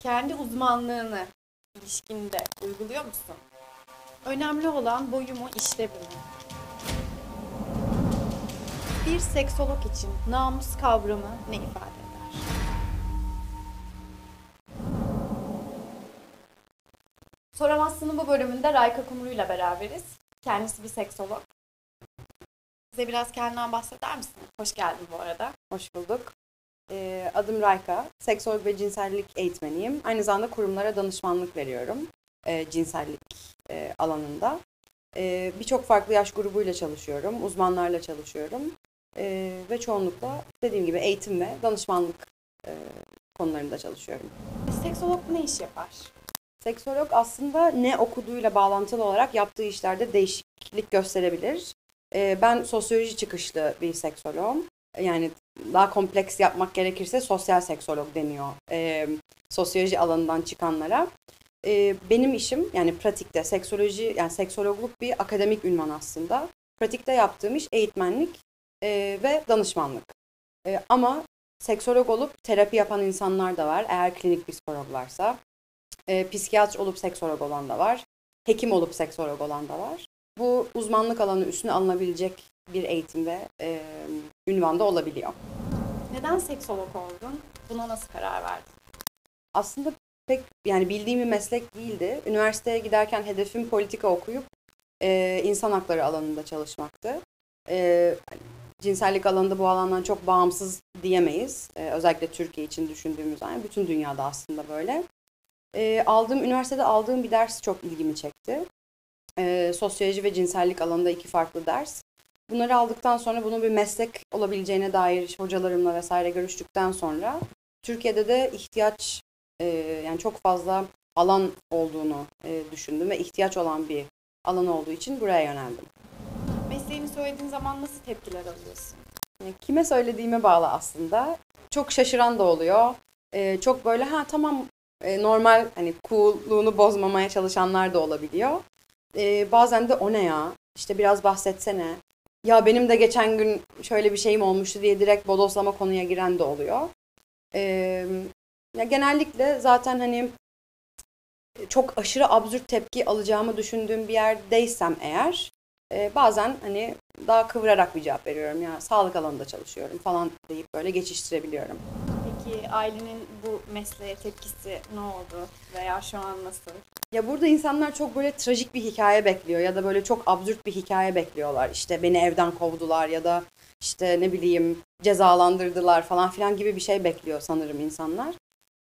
kendi uzmanlığını ilişkinde uyguluyor musun? Önemli olan boyumu işlevimi. Bir seksolog için namus kavramı ne ifade eder? Soramazsın'ın bu bölümünde Rayka Kumru ile beraberiz. Kendisi bir seksolog. Bize biraz kendinden bahseder misin? Hoş geldin bu arada. Hoş bulduk. Ee, adım Rayka. Seksolog ve cinsellik eğitmeniyim. Aynı zamanda kurumlara danışmanlık veriyorum. E, cinsellik e, alanında. E, Birçok farklı yaş grubuyla çalışıyorum. Uzmanlarla çalışıyorum. E, ve çoğunlukla dediğim gibi eğitim ve danışmanlık e, konularında çalışıyorum. Seksolog ne iş yapar? Seksolog aslında ne okuduğuyla bağlantılı olarak yaptığı işlerde değişiklik gösterebilir. Ee, ben sosyoloji çıkışlı bir seksologum. Yani daha kompleks yapmak gerekirse sosyal seksolog deniyor ee, sosyoloji alanından çıkanlara. Ee, benim işim yani pratikte seksoloji yani seksologluk bir akademik ünvan aslında. Pratikte yaptığım iş eğitmenlik e, ve danışmanlık. E, ama seksolog olup terapi yapan insanlar da var eğer klinik psikologlarsa. E, psikiyatr olup seksolog olan da var. Hekim olup seksolog olan da var. Bu uzmanlık alanı üstüne alınabilecek bir eğitim ve e, ünvanda olabiliyor. Neden seksolog oldun? Buna nasıl karar verdin? Aslında pek yani bildiğim bir meslek değildi. Üniversiteye giderken hedefim politika okuyup e, insan hakları alanında çalışmaktı. E, cinsellik alanında bu alandan çok bağımsız diyemeyiz. E, özellikle Türkiye için düşündüğümüz zaman bütün dünyada aslında böyle. E, aldığım üniversitede aldığım bir ders çok ilgimi çekti. E, sosyoloji ve cinsellik alanında iki farklı ders. Bunları aldıktan sonra bunun bir meslek olabileceğine dair hocalarımla vesaire görüştükten sonra Türkiye'de de ihtiyaç e, yani çok fazla alan olduğunu e, düşündüm ve ihtiyaç olan bir alan olduğu için buraya yöneldim. Mesleğini söylediğin zaman nasıl tepkiler alıyorsun? Kime söylediğime bağlı aslında. Çok şaşıran da oluyor. E, çok böyle ha tamam e, normal hani cool'luğunu bozmamaya çalışanlar da olabiliyor. E, bazen de o ne ya işte biraz bahsetsene. Ya benim de geçen gün şöyle bir şeyim olmuştu diye direkt bodoslama konuya giren de oluyor. E, ya genellikle zaten hani çok aşırı absürt tepki alacağımı düşündüğüm bir yerdeysem eğer e, bazen hani daha kıvırarak bir cevap veriyorum ya sağlık alanında çalışıyorum falan deyip böyle geçiştirebiliyorum. Peki ailenin bu mesleğe tepkisi ne oldu veya şu an nasıl? Ya burada insanlar çok böyle trajik bir hikaye bekliyor ya da böyle çok absürt bir hikaye bekliyorlar. İşte beni evden kovdular ya da işte ne bileyim cezalandırdılar falan filan gibi bir şey bekliyor sanırım insanlar.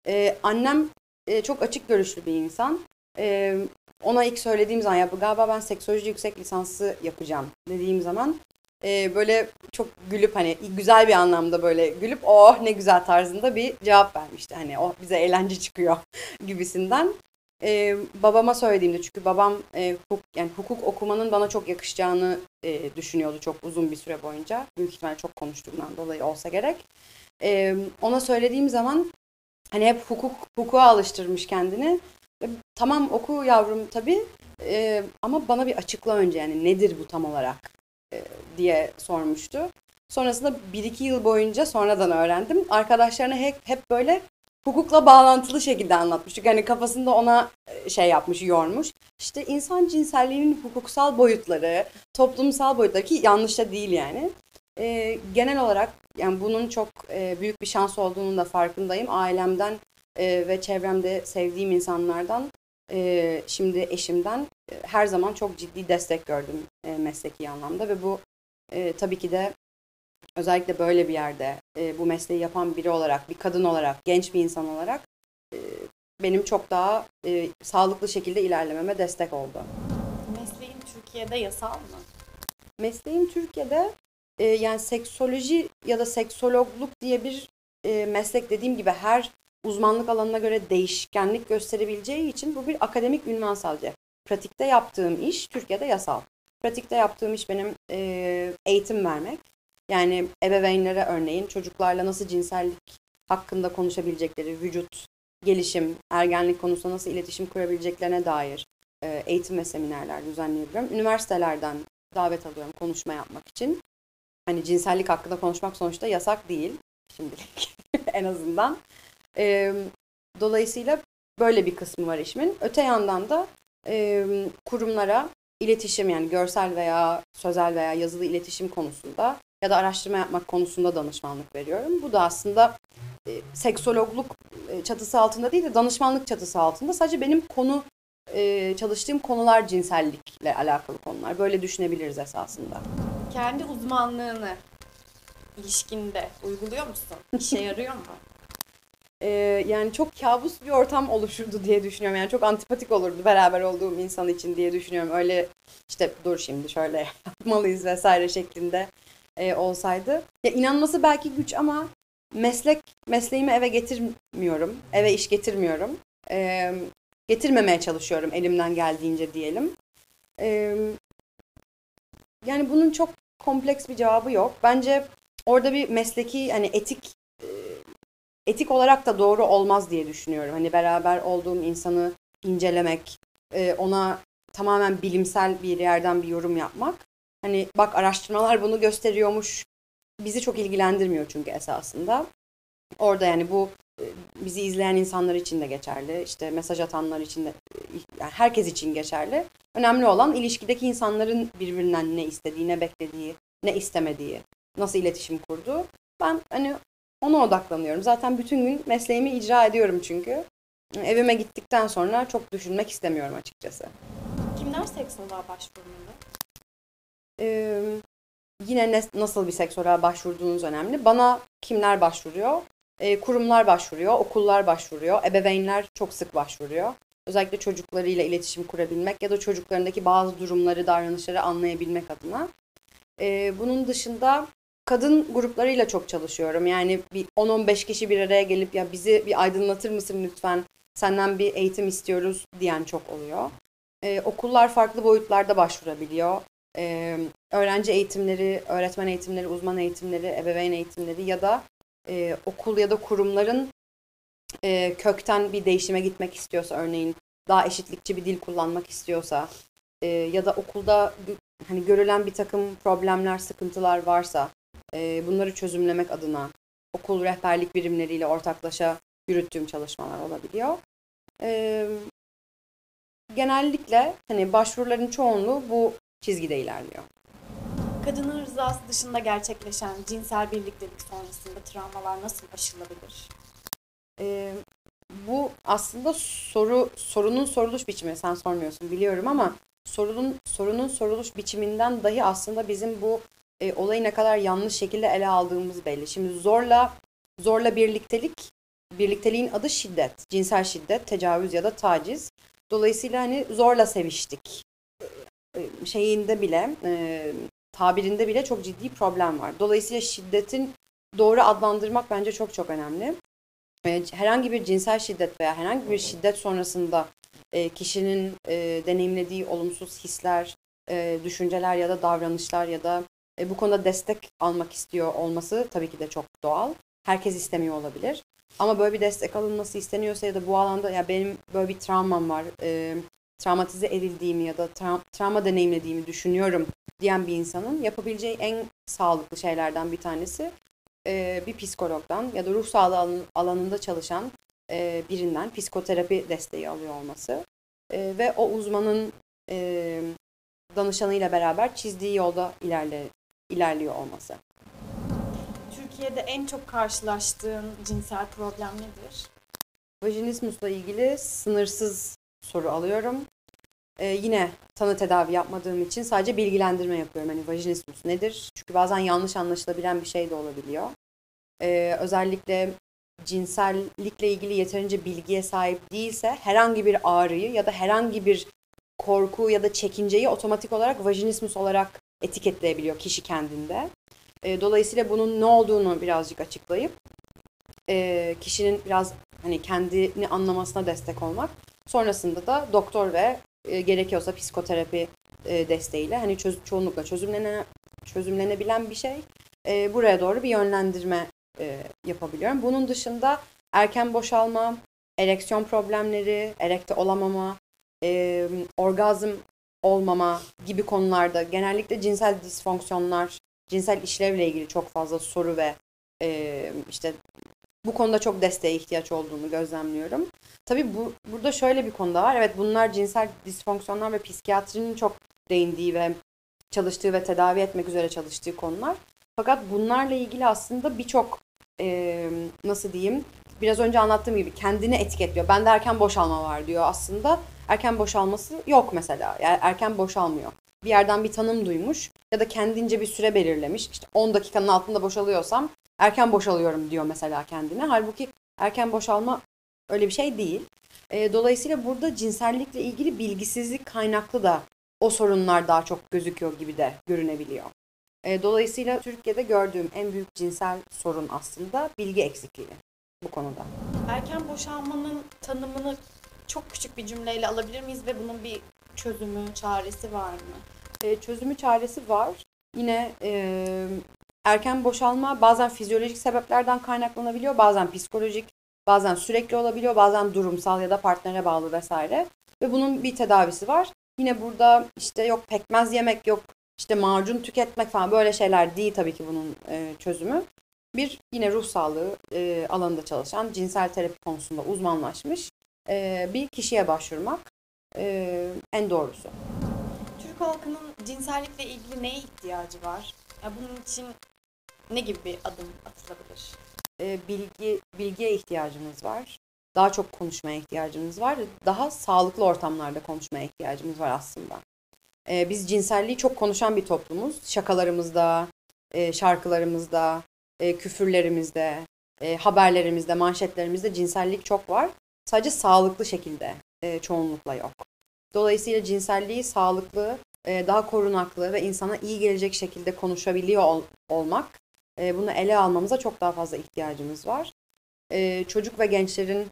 Ee, annem e, çok açık görüşlü bir insan. Ee, ona ilk söylediğim zaman ya galiba ben seksoloji yüksek lisansı yapacağım dediğim zaman e, böyle çok gülüp hani güzel bir anlamda böyle gülüp oh ne güzel tarzında bir cevap vermişti. Hani oh bize eğlence çıkıyor gibisinden. Ee, babama söylediğimde çünkü babam e, hukuk, yani hukuk okumanın bana çok yakışacağını e, düşünüyordu çok uzun bir süre boyunca. Büyük ihtimalle çok konuştuğumdan dolayı olsa gerek. Ee, ona söylediğim zaman hani hep hukuk hukuka alıştırmış kendini. E, tamam oku yavrum tabii e, ama bana bir açıkla önce yani nedir bu tam olarak e, diye sormuştu. Sonrasında bir iki yıl boyunca sonradan öğrendim. Arkadaşlarına hep, hep böyle hukukla bağlantılı şekilde anlatmış. Çünkü hani kafasında ona e, şey yapmış, yormuş. İşte insan cinselliğinin hukuksal boyutları, toplumsal boyutları ki yanlış da değil yani. E, genel olarak yani bunun çok e, büyük bir şans olduğunun da farkındayım. Ailemden e, ve çevremde sevdiğim insanlardan, e, şimdi eşimden e, her zaman çok ciddi destek gördüm e, mesleki anlamda ve bu e, tabii ki de özellikle böyle bir yerde e, bu mesleği yapan biri olarak, bir kadın olarak, genç bir insan olarak e, benim çok daha e, sağlıklı şekilde ilerlememe destek oldu. Mesleğin Türkiye'de yasal mı? Mesleğim Türkiye'de e, yani seksoloji ya da seksologluk diye bir e, meslek dediğim gibi her uzmanlık alanına göre değişkenlik gösterebileceği için bu bir akademik ünvan sadece. Pratikte yaptığım iş Türkiye'de yasal. Pratikte yaptığım iş benim e, eğitim vermek. Yani ebeveynlere örneğin çocuklarla nasıl cinsellik hakkında konuşabilecekleri, vücut, gelişim, ergenlik konusunda nasıl iletişim kurabileceklerine dair e, eğitim ve seminerler düzenleyebiliyorum. Üniversitelerden davet alıyorum konuşma yapmak için. Hani cinsellik hakkında konuşmak sonuçta yasak değil şimdilik en azından. E, Dolayısıyla böyle bir kısmı var işimin. Öte yandan da e, kurumlara iletişim yani görsel veya sözel veya yazılı iletişim konusunda ya da araştırma yapmak konusunda danışmanlık veriyorum. Bu da aslında e, seksologluk e, çatısı altında değil de danışmanlık çatısı altında. Sadece benim konu e, çalıştığım konular cinsellikle alakalı konular. Böyle düşünebiliriz esasında. Kendi uzmanlığını ilişkinde uyguluyor musun? İşe yarıyor mu? Ee, yani çok kabus bir ortam oluşurdu diye düşünüyorum. Yani çok antipatik olurdu beraber olduğum insan için diye düşünüyorum. Öyle işte dur şimdi şöyle yapmalıyız vesaire şeklinde e, olsaydı. Ya inanması belki güç ama meslek mesleğimi eve getirmiyorum. Eve iş getirmiyorum. E, getirmemeye çalışıyorum elimden geldiğince diyelim. E, yani bunun çok kompleks bir cevabı yok. Bence orada bir mesleki hani etik e, etik olarak da doğru olmaz diye düşünüyorum. Hani beraber olduğum insanı incelemek, e, ona tamamen bilimsel bir yerden bir yorum yapmak. Hani bak araştırmalar bunu gösteriyormuş. Bizi çok ilgilendirmiyor çünkü esasında. Orada yani bu e, bizi izleyen insanlar için de geçerli. İşte mesaj atanlar için de yani herkes için geçerli. Önemli olan ilişkideki insanların birbirinden ne istediği, ne beklediği, ne istemediği, nasıl iletişim kurduğu. Ben hani ona odaklanıyorum. Zaten bütün gün mesleğimi icra ediyorum çünkü. Evime gittikten sonra çok düşünmek istemiyorum açıkçası. Kimler seksoloğa başvurmalı? Ee, yine ne, nasıl bir sektörel başvurduğunuz önemli. Bana kimler başvuruyor? Ee, kurumlar başvuruyor, okullar başvuruyor, ebeveynler çok sık başvuruyor. Özellikle çocuklarıyla iletişim kurabilmek ya da çocuklarındaki bazı durumları, davranışları anlayabilmek adına. Ee, bunun dışında kadın gruplarıyla çok çalışıyorum. Yani bir 10-15 kişi bir araya gelip ya bizi bir aydınlatır mısın lütfen? Senden bir eğitim istiyoruz diyen çok oluyor. Ee, okullar farklı boyutlarda başvurabiliyor. Ee, öğrenci eğitimleri, öğretmen eğitimleri, uzman eğitimleri, ebeveyn eğitimleri ya da e, okul ya da kurumların e, kökten bir değişime gitmek istiyorsa örneğin daha eşitlikçi bir dil kullanmak istiyorsa e, ya da okulda hani görülen bir takım problemler, sıkıntılar varsa e, bunları çözümlemek adına okul rehberlik birimleriyle ortaklaşa yürüttüğüm çalışmalar olabiliyor. E, genellikle hani başvuruların çoğunluğu bu çizgide ilerliyor. Kadının rızası dışında gerçekleşen cinsel birliktelik sonrasında travmalar nasıl aşılabilir? E, bu aslında soru sorunun soruluş biçimi. Sen sormuyorsun biliyorum ama sorunun sorunun soruluş biçiminden dahi aslında bizim bu e, olayı ne kadar yanlış şekilde ele aldığımız belli. Şimdi zorla zorla birliktelik birlikteliğin adı şiddet, cinsel şiddet, tecavüz ya da taciz. Dolayısıyla hani zorla seviştik şeyinde bile e, tabirinde bile çok ciddi problem var. Dolayısıyla şiddetin doğru adlandırmak bence çok çok önemli. E, herhangi bir cinsel şiddet veya herhangi bir şiddet sonrasında e, kişinin e, deneyimlediği olumsuz hisler, e, düşünceler ya da davranışlar ya da e, bu konuda destek almak istiyor olması tabii ki de çok doğal. Herkes istemiyor olabilir. Ama böyle bir destek alınması isteniyorsa ya da bu alanda ya benim böyle bir travmam var, e, travmatize edildiğimi ya da tra- travma deneyimlediğimi düşünüyorum diyen bir insanın yapabileceği en sağlıklı şeylerden bir tanesi e, bir psikologdan ya da ruh sağlığı alanında çalışan e, birinden psikoterapi desteği alıyor olması e, ve o uzmanın e, danışanıyla beraber çizdiği yolda ilerle, ilerliyor olması. Türkiye'de en çok karşılaştığın cinsel problem nedir? Vajinismusla ilgili sınırsız soru alıyorum. Ee, yine tanı tedavi yapmadığım için sadece bilgilendirme yapıyorum. Hani vajinismus nedir? Çünkü bazen yanlış anlaşılabilen bir şey de olabiliyor. Ee, özellikle cinsellikle ilgili yeterince bilgiye sahip değilse herhangi bir ağrıyı ya da herhangi bir korku ya da çekinceyi otomatik olarak vajinismus olarak etiketleyebiliyor kişi kendinde. E, dolayısıyla bunun ne olduğunu birazcık açıklayıp e, kişinin biraz hani kendini anlamasına destek olmak. Sonrasında da doktor ve e, gerekiyorsa psikoterapi e, desteğiyle hani çöz, çoğunlukla çözümlene, çözümlenebilen bir şey. E, buraya doğru bir yönlendirme e, yapabiliyorum. Bunun dışında erken boşalma, ereksiyon problemleri, erekte olamama, e, orgazm olmama gibi konularda genellikle cinsel disfonksiyonlar, cinsel işlevle ilgili çok fazla soru ve e, işte bu konuda çok desteğe ihtiyaç olduğunu gözlemliyorum. Tabii bu burada şöyle bir konuda var. Evet bunlar cinsel disfonksiyonlar ve psikiyatrinin çok değindiği ve çalıştığı ve tedavi etmek üzere çalıştığı konular. Fakat bunlarla ilgili aslında birçok e, nasıl diyeyim biraz önce anlattığım gibi kendini etiketliyor. Bende erken boşalma var diyor aslında. Erken boşalması yok mesela. Yani erken boşalmıyor. Bir yerden bir tanım duymuş ya da kendince bir süre belirlemiş. İşte 10 dakikanın altında boşalıyorsam erken boşalıyorum diyor mesela kendine. Halbuki erken boşalma öyle bir şey değil. E, dolayısıyla burada cinsellikle ilgili bilgisizlik kaynaklı da o sorunlar daha çok gözüküyor gibi de görünebiliyor. E, dolayısıyla Türkiye'de gördüğüm en büyük cinsel sorun aslında bilgi eksikliği bu konuda. Erken boşalmanın tanımını çok küçük bir cümleyle alabilir miyiz ve bunun bir çözümü, çaresi var mı? E, çözümü çaresi var. Yine e, erken boşalma bazen fizyolojik sebeplerden kaynaklanabiliyor, bazen psikolojik, bazen sürekli olabiliyor, bazen durumsal ya da partnere bağlı vesaire. Ve bunun bir tedavisi var. Yine burada işte yok pekmez yemek, yok işte macun tüketmek falan böyle şeyler değil tabii ki bunun e, çözümü. Bir yine ruh sağlığı e, alanında çalışan, cinsel terapi konusunda uzmanlaşmış e, bir kişiye başvurmak en doğrusu. Türk halkının cinsellikle ilgili neye ihtiyacı var? Ya bunun için ne gibi bir adım atılabilir? E, bilgi bilgiye ihtiyacımız var. Daha çok konuşmaya ihtiyacımız var. Daha sağlıklı ortamlarda konuşmaya ihtiyacımız var aslında. E, biz cinselliği çok konuşan bir toplumuz. Şakalarımızda, e, şarkılarımızda, e, küfürlerimizde, e, haberlerimizde, manşetlerimizde cinsellik çok var. Sadece sağlıklı şekilde e, çoğunlukla yok. Dolayısıyla cinselliği sağlıklı, e, daha korunaklı ve insana iyi gelecek şekilde konuşabiliyor ol, olmak, e, bunu ele almamıza çok daha fazla ihtiyacımız var. E, çocuk ve gençlerin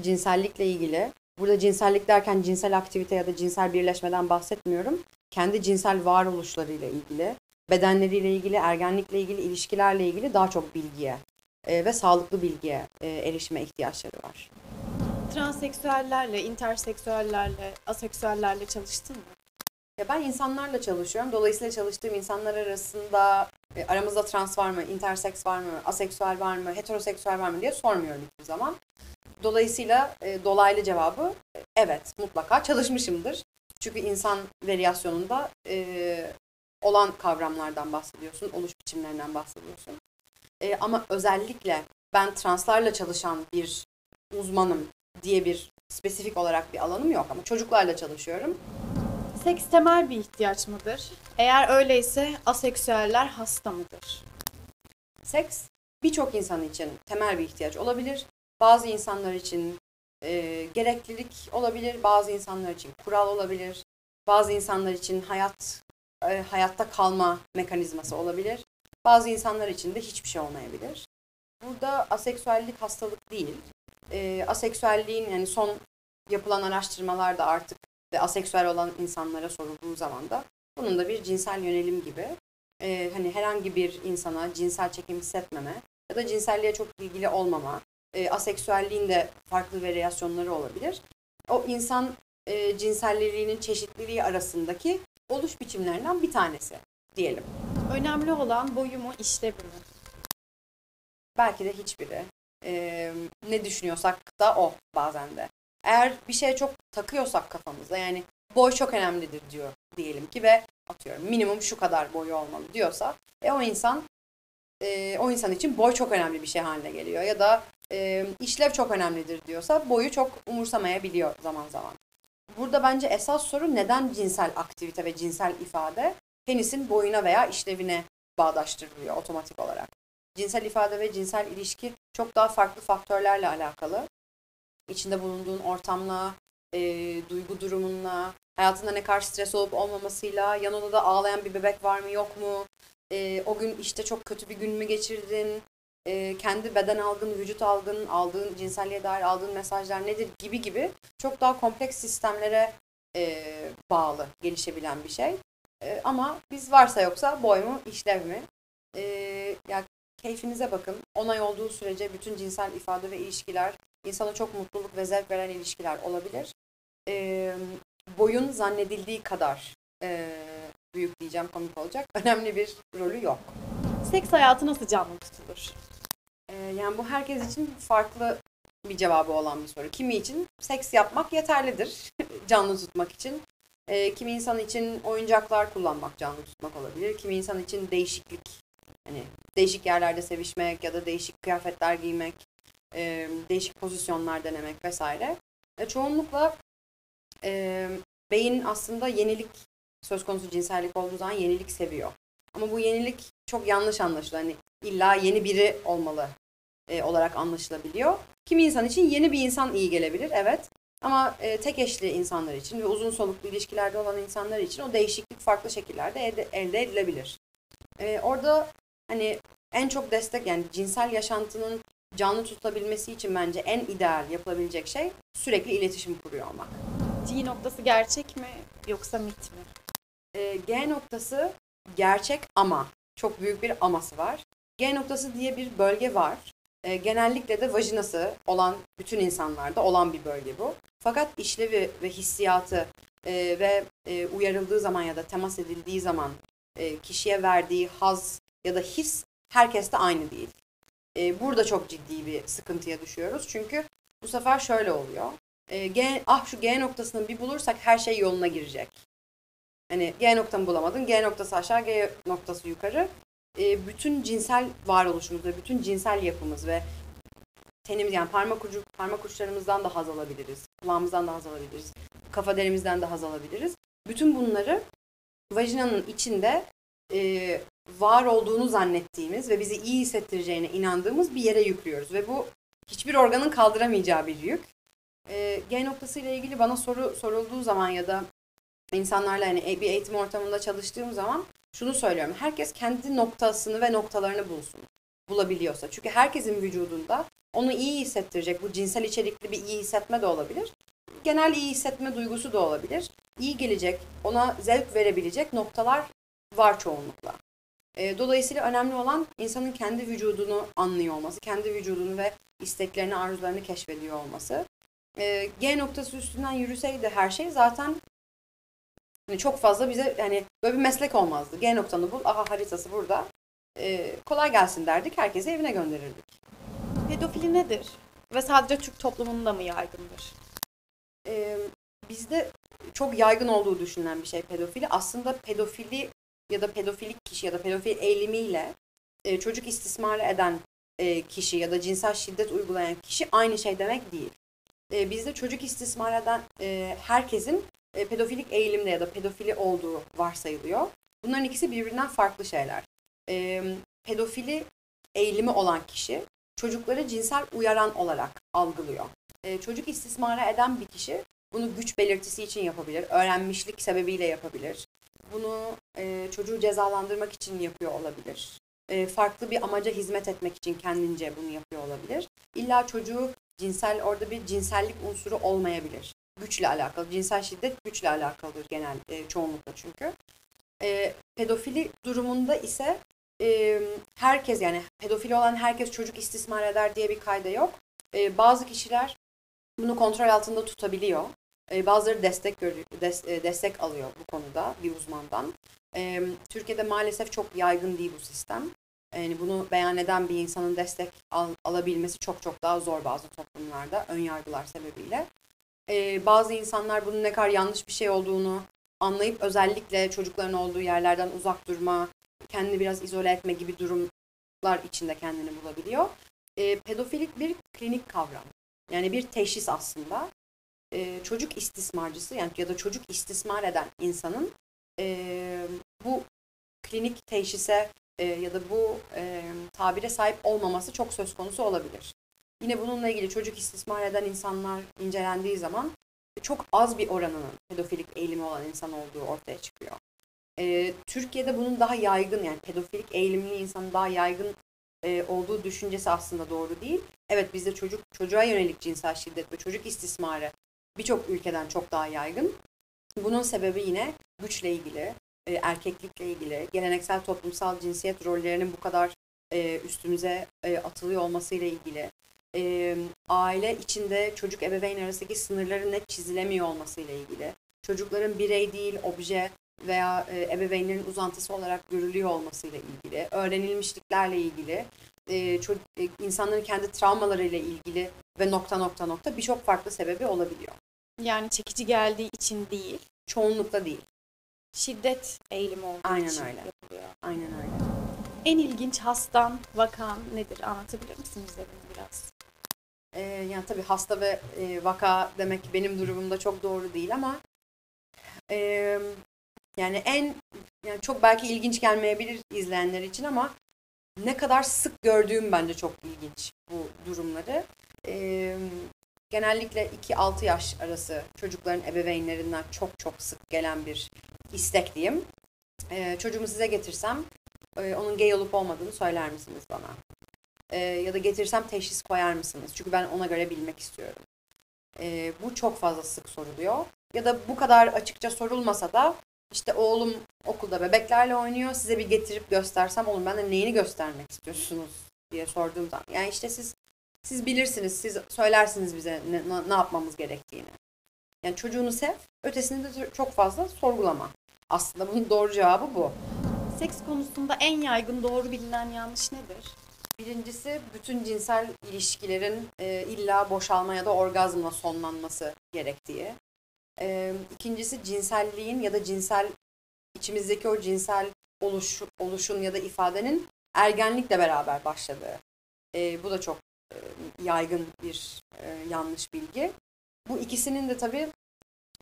cinsellikle ilgili, burada cinsellik derken cinsel aktivite ya da cinsel birleşmeden bahsetmiyorum. Kendi cinsel varoluşlarıyla ilgili, bedenleriyle ilgili, ergenlikle ilgili, ilişkilerle ilgili daha çok bilgiye e, ve sağlıklı bilgiye e, erişime ihtiyaçları var. Transseksüellerle, interseksüellerle, aseksüellerle çalıştın mı? Ya ben insanlarla çalışıyorum. Dolayısıyla çalıştığım insanlar arasında e, aramızda trans var mı, interseks var mı, aseksüel var mı, heteroseksüel var mı diye sormuyorum hiçbir zaman. Dolayısıyla e, dolaylı cevabı e, evet mutlaka çalışmışımdır. Çünkü insan varyasyonunda e, olan kavramlardan bahsediyorsun, oluş biçimlerinden bahsediyorsun. E, ama özellikle ben translarla çalışan bir uzmanım diye bir spesifik olarak bir alanım yok ama çocuklarla çalışıyorum. Seks temel bir ihtiyaç mıdır? Eğer öyleyse aseksüeller hasta mıdır? Seks birçok insan için temel bir ihtiyaç olabilir. Bazı insanlar için e, gereklilik olabilir, bazı insanlar için kural olabilir, bazı insanlar için hayat e, hayatta kalma mekanizması olabilir. Bazı insanlar için de hiçbir şey olmayabilir. Burada aseksüellik hastalık değil. E, aseksüelliğin yani son yapılan araştırmalarda artık ve aseksüel olan insanlara sorulduğu zaman da bunun da bir cinsel yönelim gibi e, hani herhangi bir insana cinsel çekim hissetmeme ya da cinselliğe çok ilgili olmama, e, aseksüelliğin de farklı varyasyonları olabilir. O insan e, cinselliliğinin çeşitliliği arasındaki oluş biçimlerinden bir tanesi diyelim. Önemli olan boyu mu, işlevi mi? Belki de hiçbiri. E, ne düşünüyorsak da o bazen de. Eğer bir şeye çok takıyorsak kafamızda yani boy çok önemlidir diyor diyelim ki ve atıyorum minimum şu kadar boyu olmalı diyorsa e, o insan e, o insan için boy çok önemli bir şey haline geliyor ya da e, işlev çok önemlidir diyorsa boyu çok umursamayabiliyor zaman zaman. Burada bence esas soru neden cinsel aktivite ve cinsel ifade penisin boyuna veya işlevine bağdaştırılıyor otomatik olarak. Cinsel ifade ve cinsel ilişki çok daha farklı faktörlerle alakalı. İçinde bulunduğun ortamla, e, duygu durumunla, hayatında ne kadar stres olup olmamasıyla, yan odada ağlayan bir bebek var mı yok mu, e, o gün işte çok kötü bir gün mü geçirdin, e, kendi beden algın, vücut algın, aldığın cinselliğe dair aldığın mesajlar nedir gibi gibi çok daha kompleks sistemlere e, bağlı gelişebilen bir şey. E, ama biz varsa yoksa boy mu, işlev mi? E, ya keyfinize bakın. Onay olduğu sürece bütün cinsel ifade ve ilişkiler insana çok mutluluk ve zevk veren ilişkiler olabilir. E, boyun zannedildiği kadar e, büyük diyeceğim komik olacak. Önemli bir rolü yok. Seks hayatı nasıl canlı tutulur? Ee, yani bu herkes için farklı bir cevabı olan bir soru. Kimi için seks yapmak yeterlidir canlı tutmak için. Ee, kimi insan için oyuncaklar kullanmak canlı tutmak olabilir. Kimi insan için değişiklik, hani değişik yerlerde sevişmek ya da değişik kıyafetler giymek, e, değişik pozisyonlar denemek vesaire. E, çoğunlukla e, beyin aslında yenilik söz konusu cinsellik olduğu zaman yenilik seviyor. Ama bu yenilik çok yanlış anlaşılıyor. Hani illa yeni biri olmalı e, olarak anlaşılabiliyor. Kimi insan için yeni bir insan iyi gelebilir, evet. Ama e, tek eşli insanlar için ve uzun soluklu ilişkilerde olan insanlar için o değişiklik farklı şekillerde elde, elde edilebilir. E, orada hani en çok destek yani cinsel yaşantının canlı tutabilmesi için bence en ideal yapılabilecek şey sürekli iletişim kuruyor olmak. G noktası gerçek mi yoksa mit mi? E, G noktası gerçek ama çok büyük bir aması var. G noktası diye bir bölge var. E, genellikle de vajinası olan bütün insanlarda olan bir bölge bu. Fakat işlevi ve hissiyatı e, ve e, uyarıldığı zaman ya da temas edildiği zaman e, kişiye verdiği haz ya da his herkeste aynı değil. E, burada çok ciddi bir sıkıntıya düşüyoruz. Çünkü bu sefer şöyle oluyor. E, G, ah şu G noktasını bir bulursak her şey yoluna girecek. Hani G noktamı bulamadın, G noktası aşağı, G noktası yukarı. E, bütün cinsel varoluşumuz ve bütün cinsel yapımız ve tenimiz yani parmak ucu parmak uçlarımızdan da haz alabiliriz. Kulağımızdan da haz alabiliriz. Kafa derimizden de haz alabiliriz. Bütün bunları vajinanın içinde e, var olduğunu zannettiğimiz ve bizi iyi hissettireceğine inandığımız bir yere yüklüyoruz. Ve bu hiçbir organın kaldıramayacağı bir yük. E, G noktası ile ilgili bana soru sorulduğu zaman ya da insanlarla hani bir eğitim ortamında çalıştığım zaman şunu söylüyorum. Herkes kendi noktasını ve noktalarını bulsun. Bulabiliyorsa. Çünkü herkesin vücudunda onu iyi hissettirecek bu cinsel içerikli bir iyi hissetme de olabilir. Genel iyi hissetme duygusu da olabilir. İyi gelecek, ona zevk verebilecek noktalar var çoğunlukla. E, dolayısıyla önemli olan insanın kendi vücudunu anlıyor olması, kendi vücudunu ve isteklerini, arzularını keşfediyor olması. E, G noktası üstünden yürüseydi her şey zaten hani çok fazla bize yani böyle bir meslek olmazdı. G noktanı bul, aha haritası burada. E, kolay gelsin derdik, herkesi evine gönderirdik. Pedofili nedir? Ve sadece Türk toplumunda mı yaygındır? e, bizde çok yaygın olduğu düşünülen bir şey pedofili. Aslında pedofili ya da pedofilik kişi ya da pedofil eğilimiyle e, çocuk istismar eden e, kişi ya da cinsel şiddet uygulayan kişi aynı şey demek değil. E, bizde çocuk istismar eden e, herkesin e, pedofilik eğilimde ya da pedofili olduğu varsayılıyor. Bunların ikisi birbirinden farklı şeyler. E, pedofili eğilimi olan kişi çocukları cinsel uyaran olarak algılıyor. E, çocuk istismara eden bir kişi bunu güç belirtisi için yapabilir, öğrenmişlik sebebiyle yapabilir. Bunu e, çocuğu cezalandırmak için yapıyor olabilir. E, farklı bir amaca hizmet etmek için kendince bunu yapıyor olabilir. İlla çocuğu cinsel, orada bir cinsellik unsuru olmayabilir. Güçle alakalı, cinsel şiddet güçle alakalıdır genel e, çoğunlukla çünkü. E, pedofili durumunda ise e, herkes yani pedofili olan herkes çocuk istismar eder diye bir kayda yok. E, bazı kişiler bunu kontrol altında tutabiliyor. E, bazıları destek e, destek alıyor bu konuda bir uzmandan. E, Türkiye'de maalesef çok yaygın değil bu sistem. Yani bunu beyan eden bir insanın destek al, alabilmesi çok çok daha zor bazı toplumlarda ön yargılar sebebiyle. Bazı insanlar bunun ne kadar yanlış bir şey olduğunu anlayıp özellikle çocukların olduğu yerlerden uzak durma, kendini biraz izole etme gibi durumlar içinde kendini bulabiliyor. E, pedofilik bir klinik kavram. Yani bir teşhis aslında. E, çocuk istismarcısı yani ya da çocuk istismar eden insanın e, bu klinik teşhise e, ya da bu e, tabire sahip olmaması çok söz konusu olabilir. Yine bununla ilgili çocuk istismar eden insanlar incelendiği zaman çok az bir oranının pedofilik eğilimi olan insan olduğu ortaya çıkıyor. E, Türkiye'de bunun daha yaygın yani pedofilik eğilimli insanın daha yaygın e, olduğu düşüncesi aslında doğru değil. Evet bizde çocuk çocuğa yönelik cinsel şiddet ve çocuk istismarı birçok ülkeden çok daha yaygın. Bunun sebebi yine güçle ilgili, e, erkeklikle ilgili, geleneksel toplumsal cinsiyet rollerinin bu kadar e, üstümüze e, atılıyor olmasıyla ilgili, aile içinde çocuk ebeveyn arasındaki sınırların net çizilemiyor olmasıyla ilgili, çocukların birey değil, obje veya ebeveynlerin uzantısı olarak görülüyor olmasıyla ilgili, öğrenilmişliklerle ilgili insanların kendi travmalarıyla ilgili ve nokta nokta nokta birçok farklı sebebi olabiliyor. Yani çekici geldiği için değil, Çoğunlukla değil. şiddet eğilimi olduğu Aynen için öyle. yapılıyor. Aynen öyle. En ilginç hastan, vakan nedir? Anlatabilir misin bize bunu biraz? Ee, yani tabii hasta ve e, vaka demek benim durumumda çok doğru değil ama e, yani en yani çok belki ilginç gelmeyebilir izleyenler için ama ne kadar sık gördüğüm bence çok ilginç bu durumları. E, genellikle 2-6 yaş arası çocukların ebeveynlerinden çok çok sık gelen bir istek diyeyim. E, çocuğumu size getirsem e, onun gay olup olmadığını söyler misiniz bana? E, ya da getirsem teşhis koyar mısınız? Çünkü ben ona göre bilmek istiyorum. E, bu çok fazla sık soruluyor. Ya da bu kadar açıkça sorulmasa da işte oğlum okulda bebeklerle oynuyor. Size bir getirip göstersem oğlum ben de neyini göstermek istiyorsunuz diye sorduğum zaman. Yani işte siz siz bilirsiniz, siz söylersiniz bize ne, ne- yapmamız gerektiğini. Yani çocuğunu sev, ötesini de çok fazla sorgulama. Aslında bunun doğru cevabı bu. Seks konusunda en yaygın doğru bilinen yanlış nedir? Birincisi bütün cinsel ilişkilerin e, illa boşalma ya da orgazmla sonlanması gerektiği. E, ikincisi cinselliğin ya da cinsel içimizdeki o cinsel oluş, oluşun ya da ifadenin ergenlikle beraber başladığı. E, bu da çok yaygın bir e, yanlış bilgi. Bu ikisinin de tabii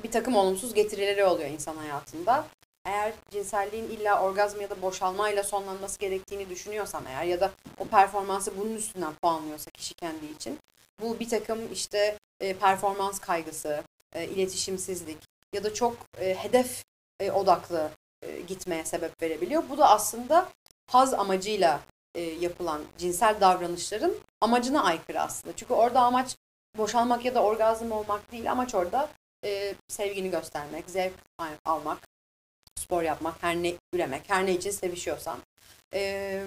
bir takım olumsuz getirileri oluyor insan hayatında. Eğer cinselliğin illa orgazm ya da boşalmayla sonlanması gerektiğini düşünüyorsam eğer ya da o performansı bunun üstünden puanlıyorsa kişi kendi için bu bir takım işte e, performans kaygısı, e, iletişimsizlik ya da çok e, hedef e, odaklı e, gitmeye sebep verebiliyor. Bu da aslında haz amacıyla e, yapılan cinsel davranışların amacına aykırı aslında. Çünkü orada amaç boşalmak ya da orgazm olmak değil. Amaç orada e, sevgini göstermek, zevk al- almak, spor yapmak, her ne üremek, her ne için sevişiyorsan. E,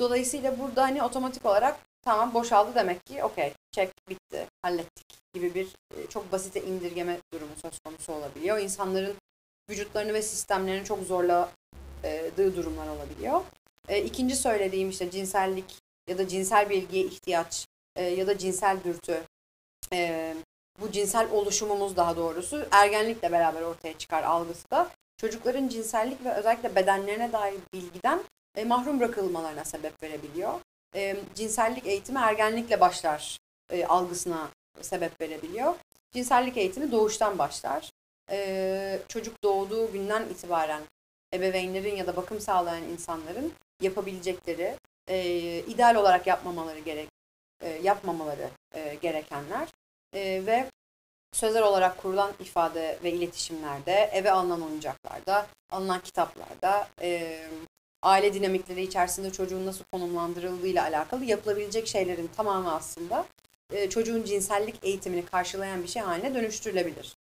dolayısıyla burada hani otomatik olarak tamam boşaldı demek ki okey çek bitti hallettik gibi bir e, çok basite indirgeme durumu söz konusu olabiliyor. İnsanların vücutlarını ve sistemlerini çok zorladığı durumlar olabiliyor. E, ikinci söylediğim işte cinsellik ya da cinsel bilgiye ihtiyaç e, ya da cinsel dürtü e, bu cinsel oluşumumuz daha doğrusu ergenlikle beraber ortaya çıkar algısı da çocukların cinsellik ve özellikle bedenlerine dair bilgiden e, mahrum bırakılmalarına sebep verebiliyor. E, cinsellik eğitimi ergenlikle başlar e, algısına sebep verebiliyor. Cinsellik eğitimi doğuştan başlar. E, çocuk doğduğu günden itibaren ebeveynlerin ya da bakım sağlayan insanların yapabilecekleri, e, ideal olarak yapmamaları gerek e, yapmamaları e, gerekenler e, ve sözel olarak kurulan ifade ve iletişimlerde, eve alınan oyuncaklarda, alınan kitaplarda, e, aile dinamikleri içerisinde çocuğun nasıl konumlandırıldığıyla alakalı yapılabilecek şeylerin tamamı aslında e, çocuğun cinsellik eğitimini karşılayan bir şey haline dönüştürülebilir.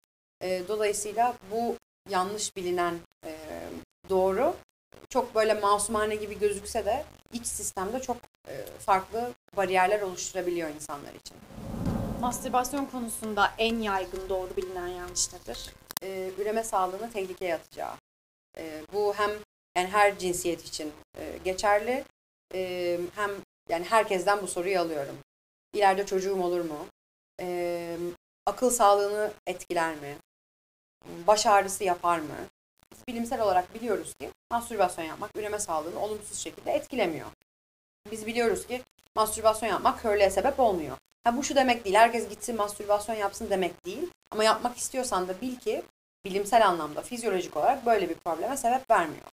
E, dolayısıyla bu yanlış bilinen e, doğru çok böyle masumane gibi gözükse de iç sistemde çok e, farklı bariyerler oluşturabiliyor insanlar için. Mastürbasyon konusunda en yaygın doğru bilinen yanlış nedir? e, üreme sağlığını tehlikeye atacağı. E, bu hem yani her cinsiyet için e, geçerli e, hem yani herkesten bu soruyu alıyorum. İleride çocuğum olur mu? E, akıl sağlığını etkiler mi? Baş ağrısı yapar mı? Bilimsel olarak biliyoruz ki mastürbasyon yapmak üreme sağlığını olumsuz şekilde etkilemiyor. Biz biliyoruz ki mastürbasyon yapmak körlüğe sebep olmuyor. Ha, bu şu demek değil, herkes gitsin mastürbasyon yapsın demek değil. Ama yapmak istiyorsan da bil ki bilimsel anlamda, fizyolojik olarak böyle bir probleme sebep vermiyor.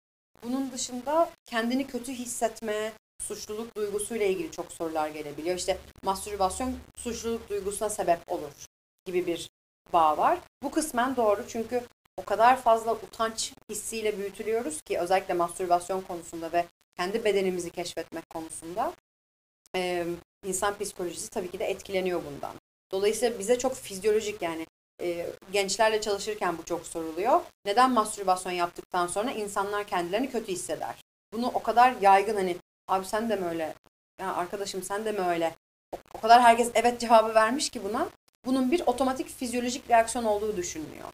Bunun dışında kendini kötü hissetme, suçluluk duygusuyla ilgili çok sorular gelebiliyor. İşte mastürbasyon suçluluk duygusuna sebep olur gibi bir bağ var. Bu kısmen doğru çünkü o kadar fazla utanç hissiyle büyütülüyoruz ki özellikle mastürbasyon konusunda ve kendi bedenimizi keşfetmek konusunda e, insan psikolojisi tabii ki de etkileniyor bundan. Dolayısıyla bize çok fizyolojik yani e, gençlerle çalışırken bu çok soruluyor. Neden mastürbasyon yaptıktan sonra insanlar kendilerini kötü hisseder? Bunu o kadar yaygın hani abi sen de mi öyle? Ya arkadaşım sen de mi öyle? O, o kadar herkes evet cevabı vermiş ki buna. Bunun bir otomatik fizyolojik reaksiyon olduğu düşünülüyor.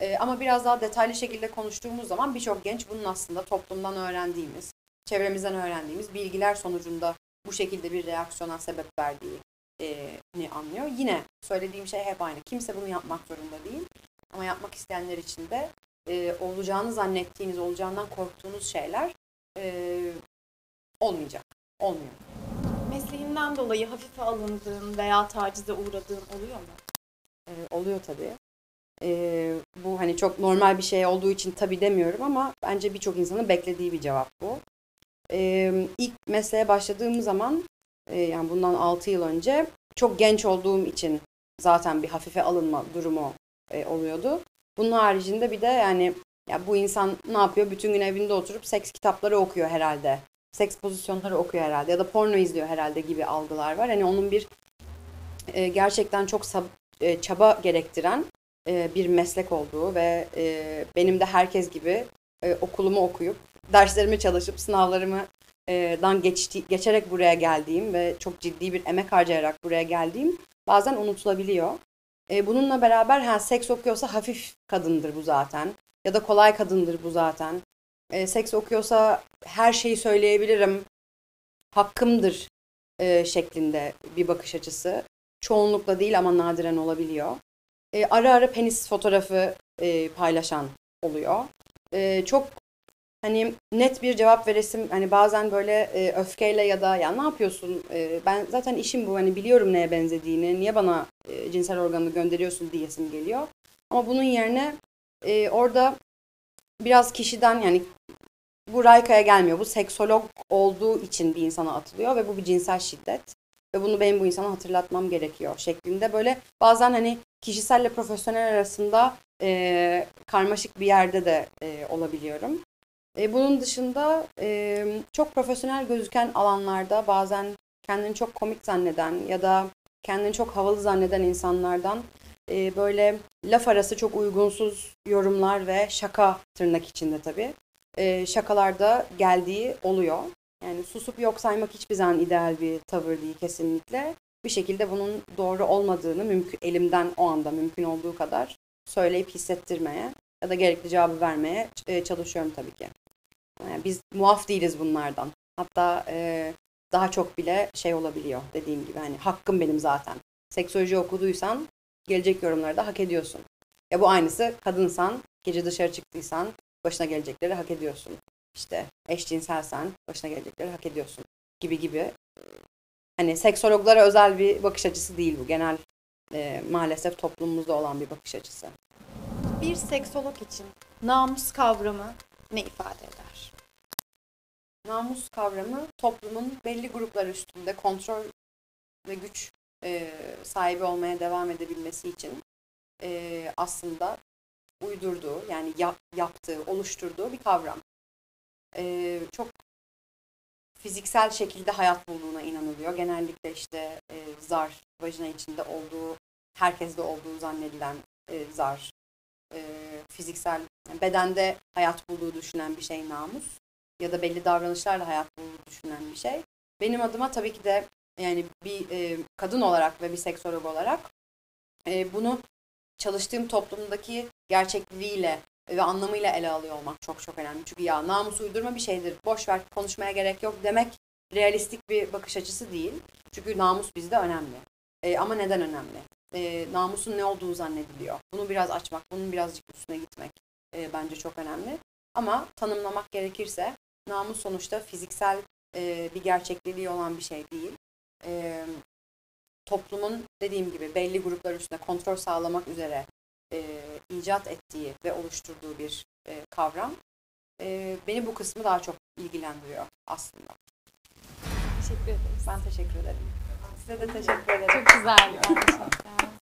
E, ama biraz daha detaylı şekilde konuştuğumuz zaman birçok genç bunun aslında toplumdan öğrendiğimiz, çevremizden öğrendiğimiz bilgiler sonucunda bu şekilde bir reaksiyona sebep verdiğini anlıyor. Yine söylediğim şey hep aynı. Kimse bunu yapmak zorunda değil. Ama yapmak isteyenler için de e, olacağını zannettiğiniz, olacağından korktuğunuz şeyler e, olmayacak. Olmuyor. Mesleğinden dolayı hafife alındığın veya tacize uğradığın oluyor mu? E, oluyor tabii. E, bu hani çok normal bir şey olduğu için tabii demiyorum ama bence birçok insanın beklediği bir cevap bu. E, ilk mesleğe başladığım zaman e, yani bundan 6 yıl önce çok genç olduğum için zaten bir hafife alınma durumu e, oluyordu. Bunun haricinde bir de yani ya bu insan ne yapıyor? Bütün gün evinde oturup seks kitapları okuyor herhalde. Seks pozisyonları okuyor herhalde ya da porno izliyor herhalde gibi algılar var. Hani onun bir e, gerçekten çok sab- e, çaba gerektiren e, bir meslek olduğu ve e, benim de herkes gibi e, okulumu okuyup derslerimi çalışıp sınavlarımı dan geçti, geçerek buraya geldiğim ve çok ciddi bir emek harcayarak buraya geldiğim bazen unutulabiliyor. Bununla beraber ha, seks okuyorsa hafif kadındır bu zaten. Ya da kolay kadındır bu zaten. Seks okuyorsa her şeyi söyleyebilirim. Hakkımdır şeklinde bir bakış açısı. Çoğunlukla değil ama nadiren olabiliyor. E, ara ara penis fotoğrafı e, paylaşan oluyor. E, çok hani net bir cevap veresim hani bazen böyle e, öfkeyle ya da ya ne yapıyorsun? E, ben zaten işim bu hani biliyorum neye benzediğini niye bana e, cinsel organını gönderiyorsun? diyesim geliyor. Ama bunun yerine e, orada biraz kişiden yani bu Rayka'ya gelmiyor. Bu seksolog olduğu için bir insana atılıyor ve bu bir cinsel şiddet ve bunu benim bu insana hatırlatmam gerekiyor şeklinde böyle bazen hani kişiselle profesyonel arasında e, karmaşık bir yerde de e, olabiliyorum. E, bunun dışında e, çok profesyonel gözüken alanlarda bazen kendini çok komik zanneden ya da kendini çok havalı zanneden insanlardan e, böyle laf arası çok uygunsuz yorumlar ve şaka tırnak içinde tabii e, şakalarda geldiği oluyor. Yani susup yok saymak hiçbir zaman ideal bir tavır değil kesinlikle. Bir şekilde bunun doğru olmadığını mümkün elimden o anda mümkün olduğu kadar söyleyip hissettirmeye ya da gerekli cevabı vermeye e, çalışıyorum tabii ki. Yani biz muaf değiliz bunlardan. Hatta e, daha çok bile şey olabiliyor dediğim gibi hani hakkım benim zaten. Seksoloji okuduysan gelecek yorumları da hak ediyorsun. Ya bu aynısı kadınsan, gece dışarı çıktıysan başına gelecekleri hak ediyorsun. İşte eşcinselsen başına gelecekleri hak ediyorsun gibi gibi. Hani seksologlara özel bir bakış açısı değil bu. Genel e, maalesef toplumumuzda olan bir bakış açısı. Bir seksolog için namus kavramı ne ifade eder? Namus kavramı toplumun belli gruplar üstünde kontrol ve güç e, sahibi olmaya devam edebilmesi için e, aslında uydurduğu yani yap, yaptığı, oluşturduğu bir kavram. E, çok fiziksel şekilde hayat bulduğuna inanılıyor. Genellikle işte e, zar, vajina içinde olduğu, herkeste olduğu zannedilen e, zar, e, fiziksel, bedende hayat bulduğu düşünen bir şey namus ya da belli davranışlarla hayat bulduğu düşünen bir şey. Benim adıma tabii ki de yani bir e, kadın olarak ve bir seksolog olarak e, bunu çalıştığım toplumdaki gerçekliğiyle ve anlamıyla ele alıyor olmak çok çok önemli. Çünkü ya namus uydurma bir şeydir, boş ver konuşmaya gerek yok demek realistik bir bakış açısı değil. Çünkü namus bizde önemli. E, ama neden önemli? E, namusun ne olduğu zannediliyor. Bunu biraz açmak, bunun birazcık üstüne gitmek e, bence çok önemli. Ama tanımlamak gerekirse namus sonuçta fiziksel e, bir gerçekliği olan bir şey değil. E, toplumun dediğim gibi belli gruplar üstünde kontrol sağlamak üzere e, icat ettiği ve oluşturduğu bir e, kavram. E, beni bu kısmı daha çok ilgilendiriyor aslında. Teşekkür ederiz. Ben teşekkür ederim. Size de teşekkür ederim. Çok güzeldi gerçekten.